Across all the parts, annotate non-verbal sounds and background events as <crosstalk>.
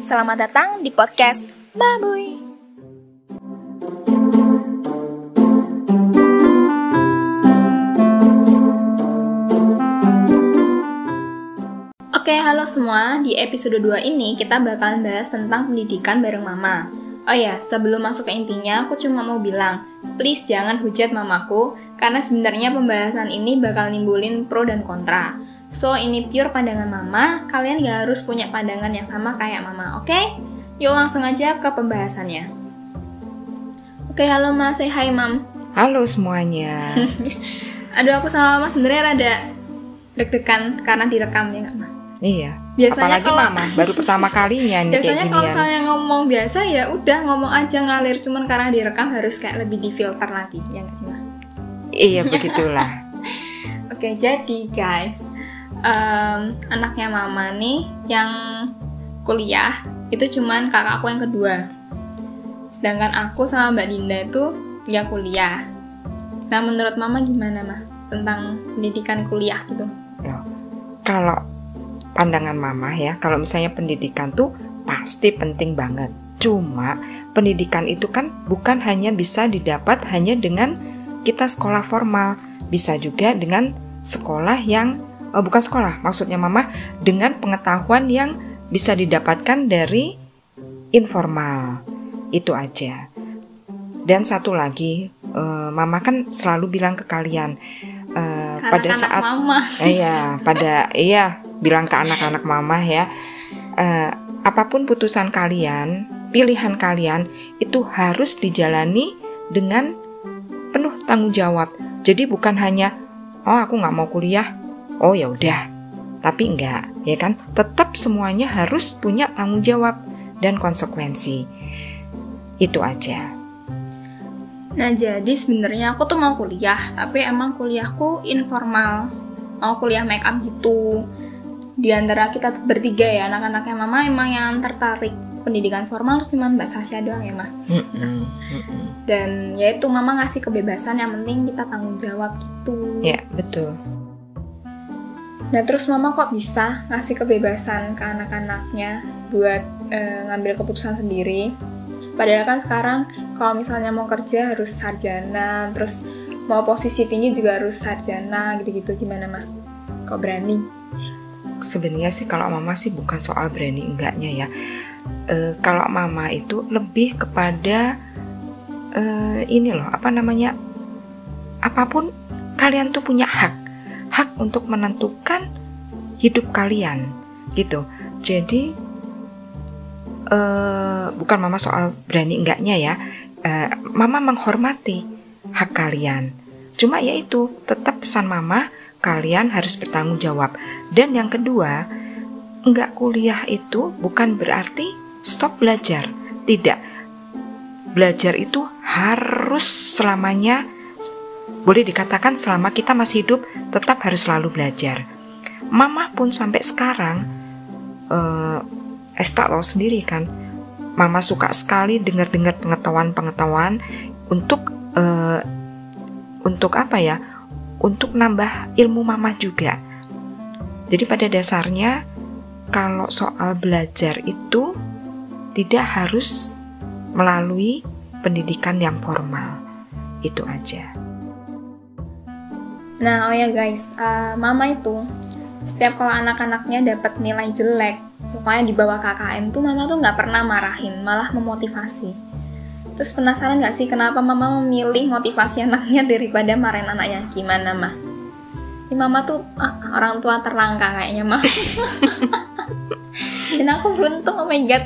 Selamat datang di podcast Mabuy. Oke, halo semua. Di episode 2 ini kita bakalan bahas tentang pendidikan bareng mama. Oh ya, sebelum masuk ke intinya, aku cuma mau bilang, please jangan hujat mamaku, karena sebenarnya pembahasan ini bakal nimbulin pro dan kontra. So, ini pure pandangan mama, kalian gak harus punya pandangan yang sama kayak mama, oke? Okay? Yuk langsung aja ke pembahasannya. Oke, halo mas, say hi mam. Halo semuanya. <laughs> Aduh, aku sama mama sebenarnya rada deg-degan karena direkam ya nggak mah? Iya. Biasanya Apalagi kalau- mama baru pertama kalinya nih kayak Biasanya kalau ginian. misalnya ngomong biasa ya udah ngomong aja ngalir, cuman karena direkam harus kayak lebih difilter lagi, ya nggak sih mah? Iya begitulah. <laughs> Oke, jadi guys, em, anaknya mama nih yang kuliah itu cuman kakakku yang kedua. Sedangkan aku sama Mbak Dinda itu yang kuliah. Nah, menurut mama gimana mah tentang pendidikan kuliah gitu? Ya, Kalau pandangan mama ya, kalau misalnya pendidikan tuh pasti penting banget. Cuma pendidikan itu kan bukan hanya bisa didapat hanya dengan kita sekolah formal, bisa juga dengan sekolah yang eh, bukan sekolah, maksudnya mama dengan pengetahuan yang bisa didapatkan dari informal. Itu aja. Dan satu lagi, eh, mama kan selalu bilang ke kalian Karena pada anak saat mama. <laughs> Iya, pada iya bilang ke anak-anak mama ya, eh, apa pun putusan kalian, pilihan kalian itu harus dijalani dengan penuh tanggung jawab. Jadi bukan hanya oh aku nggak mau kuliah, oh ya udah, tapi enggak, ya kan? Tetap semuanya harus punya tanggung jawab dan konsekuensi. Itu aja. Nah, jadi sebenarnya aku tuh mau kuliah, tapi emang kuliahku informal. Mau kuliah make up gitu. Di antara kita bertiga ya, anak-anaknya mama emang yang tertarik pendidikan formal cuma Mbak Sasha doang ya, Mah. Dan ya itu mama ngasih kebebasan yang penting kita tanggung jawab gitu. Ya betul. Nah, terus mama kok bisa ngasih kebebasan ke anak-anaknya buat eh, ngambil keputusan sendiri? Padahal kan sekarang kalau misalnya mau kerja harus sarjana, terus mau posisi tinggi juga harus sarjana gitu-gitu gimana mah? Kok berani? sebenarnya sih kalau mama sih bukan soal berani enggaknya ya. Eh, kalau mama itu lebih kepada eh, ini loh apa namanya apa pun kalian tuh punya hak hak untuk menentukan hidup kalian gitu. Jadi eh, bukan mama soal berani enggaknya ya. Eh, mama menghormati hak kalian. Cuma ya itu tetap pesan mama kalian harus bertanggung jawab. Dan yang kedua, nggak kuliah itu bukan berarti stop belajar. Tidak. Belajar itu harus selamanya, boleh dikatakan selama kita masih hidup, tetap harus selalu belajar. Mama pun sampai sekarang, eh, Esta tahu sendiri kan, Mama suka sekali dengar-dengar pengetahuan-pengetahuan untuk eh, untuk apa ya? Untuk nambah ilmu Mama juga. Jadi pada dasarnya kalau soal belajar itu tidak harus melalui pendidikan yang formal. Itu aja. Nah, oh ya guys, eh, mama itu setiap kalau anak-anaknya dapat nilai jelek, pokoknya di bawah KKM tuh mama tuh nggak pernah marahin, malah memotivasi. Terus penasaran nggak sih kenapa mama memilih motivasi <laughs> anaknya daripada marahin anaknya? Gimana mah? Ini mama tuh ah, orang tua terlangka kayaknya mah. <laughs> Dan aku beruntung, oh my god.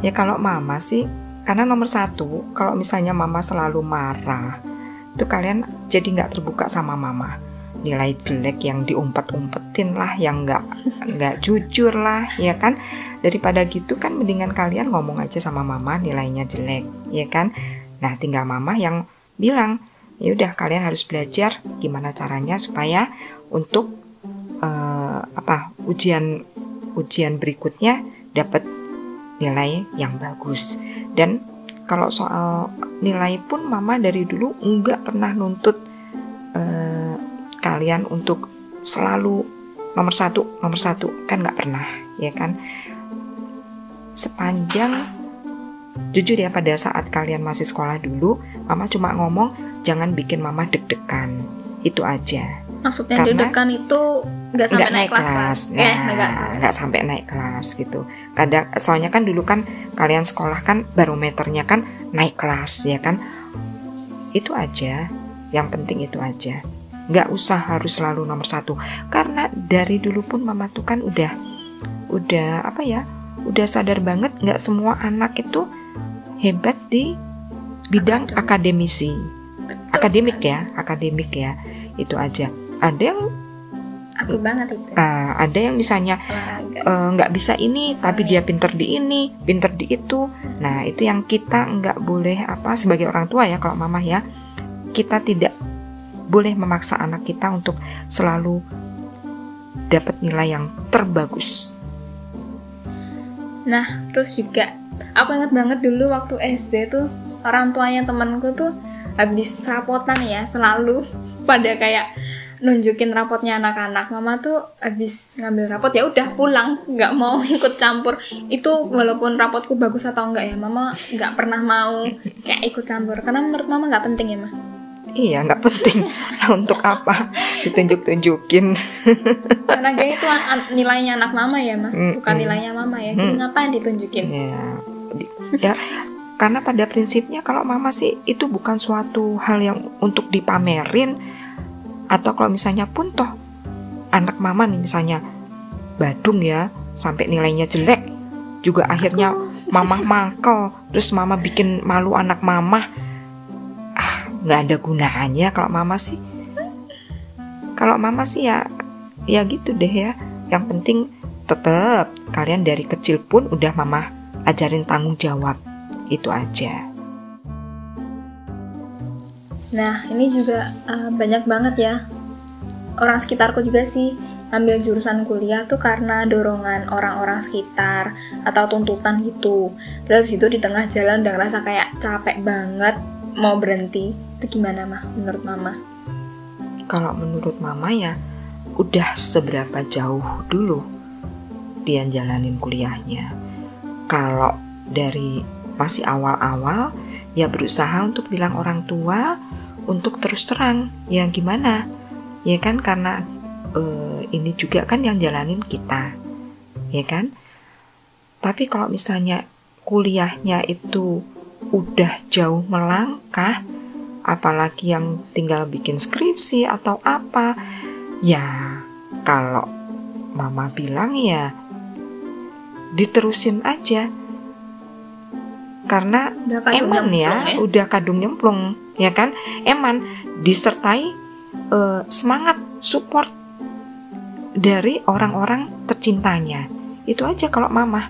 Ya kalau mama sih, karena nomor satu, kalau misalnya mama selalu marah, itu kalian jadi nggak terbuka sama mama. Nilai jelek yang diumpet-umpetin lah, yang nggak nggak jujur lah, ya kan? Daripada gitu kan mendingan kalian ngomong aja sama mama nilainya jelek, ya kan? Nah tinggal mama yang bilang, ya udah kalian harus belajar gimana caranya supaya untuk eh, apa ujian ujian berikutnya dapat nilai yang bagus dan kalau soal nilai pun mama dari dulu nggak pernah nuntut eh, kalian untuk selalu nomor satu nomor satu kan nggak pernah ya kan sepanjang jujur ya pada saat kalian masih sekolah dulu, mama cuma ngomong jangan bikin mama deg-degan. Itu aja. Maksudnya Karena- itu nggak sampai nggak naik kelas kelas. Nah, Eh, nggak nggak sampai naik kelas gitu. Kadang soalnya kan dulu kan kalian sekolah kan barometernya kan naik kelas ya kan. Itu aja. Yang penting itu aja. Nggak usah harus selalu nomor satu. Karena dari dulu pun mama tuh kan udah udah apa ya? Udah sadar banget nggak semua anak itu hebat di bidang akademisi. Betul Akademik sekali. ya, akademik ya. Itu aja. Ada yang Aku banget itu. uh, ada yang misalnya eh, nggak bisa ini tapi Sorry. dia pinter di ini pinter di itu nah itu yang kita nggak boleh apa sebagai orang tua ya kalau mama ya kita tidak boleh memaksa anak kita untuk selalu dapat nilai yang terbagus Nah, terus juga aku inget banget dulu waktu SD tuh orang tuanya temanku tuh habis rapotan ya selalu <laughs> pada kayak nunjukin rapotnya anak-anak. Mama tuh habis ngambil rapot ya udah pulang, nggak mau <laughs> ikut campur. Itu walaupun rapotku bagus atau enggak ya, Mama nggak pernah mau kayak ikut campur karena menurut Mama nggak penting ya, Mah. iya nggak penting <laughs> untuk apa ditunjuk-tunjukin <laughs> Karena dia itu nilainya anak Mama ya, Mah. Bukan nilainya Mama ya. Jadi ngapain ditunjukin? ya ya karena pada prinsipnya kalau mama sih itu bukan suatu hal yang untuk dipamerin atau kalau misalnya pun toh anak mama nih misalnya badung ya sampai nilainya jelek juga akhirnya mama mangkel terus mama bikin malu anak mama. Ah nggak ada gunanya kalau mama sih. Kalau mama sih ya ya gitu deh ya. Yang penting tetap kalian dari kecil pun udah mama ajarin tanggung jawab. Itu aja Nah, ini juga uh, banyak banget ya orang sekitarku juga sih ambil jurusan kuliah tuh karena dorongan orang-orang sekitar atau tuntutan gitu. Terus itu di tengah jalan udah ngerasa kayak capek banget mau berhenti. Itu gimana mah menurut mama? kalau menurut mama ya udah seberapa jauh dulu dia jalanin kuliahnya kalau dari masih awal-awal ya berusaha untuk bilang orang tua untuk terus terang. Ya gimana? Ya kan karena eh, ini juga kan yang jalanin kita. Ya kan? Tapi kalau misalnya kuliahnya itu udah jauh melangkah apalagi yang tinggal bikin skripsi atau apa ya kalau mama bilang ya diterusin aja karena Udah eman ya, nyemplung udah kadung nyemplung ya kan? Eman disertai eh, semangat support dari orang-orang tercintanya. Itu aja kalau mama.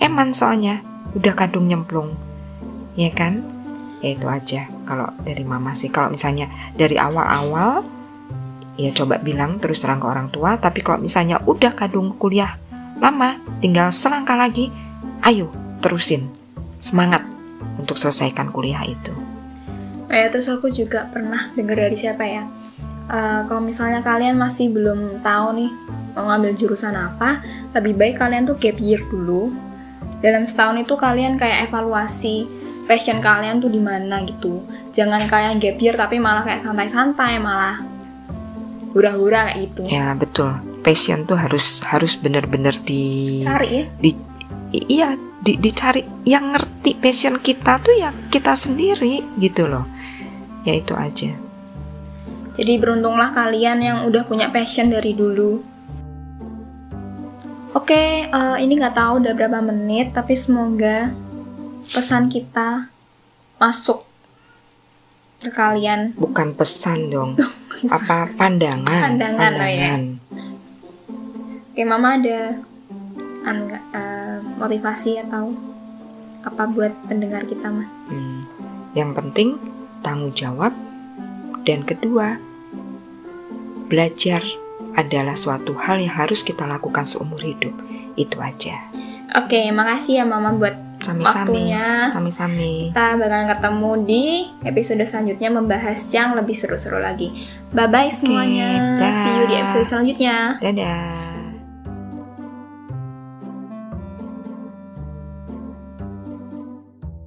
Eman soalnya udah kadung nyemplung ya kan? Ya itu aja kalau dari mama sih. Kalau misalnya dari awal-awal ya coba bilang terus terang ke orang tua. Tapi kalau misalnya udah kadung kuliah lama tinggal selangkah lagi ayo terusin semangat untuk selesaikan kuliah itu Eh, terus aku juga pernah dengar dari siapa ya? Eh, kalau misalnya kalian masih belum tahu nih mau ngambil jurusan apa, lebih baik kalian tuh gap year dulu. Dalam setahun itu kalian kayak evaluasi passion kalian tuh di mana gitu. Jangan kalian gap year tapi malah kayak santai-santai, malah hura-hura kayak gitu. ya betul passion tuh harus harus bener-bener di Cari ya. I- iya di- dicari yang ngerti passion kita tuh ya kita sendiri gitu loh ya itu aja Jadi beruntunglah kalian yang udah punya passion dari dulu. Oke, eh, ini nggak tahu udah berapa menit, tapi semoga pesan kita masuk ke kalian. bukan pesan dong <laughs> apa pandangan Pandangan, oh ya. pandangan. Oke, Mama ada eh, motivasi atau apa buat pendengar kita mah? Hmm, yang penting tanggung jawab dan kedua belajar adalah suatu hal yang harus kita lakukan seumur hidup itu aja Oke, makasih ya Mama buat sami-sami waktunya. sami-sami Kita bakalan ketemu di episode selanjutnya membahas yang lebih seru-seru lagi. Bye bye semuanya. dah. See you di episode selanjutnya. dadah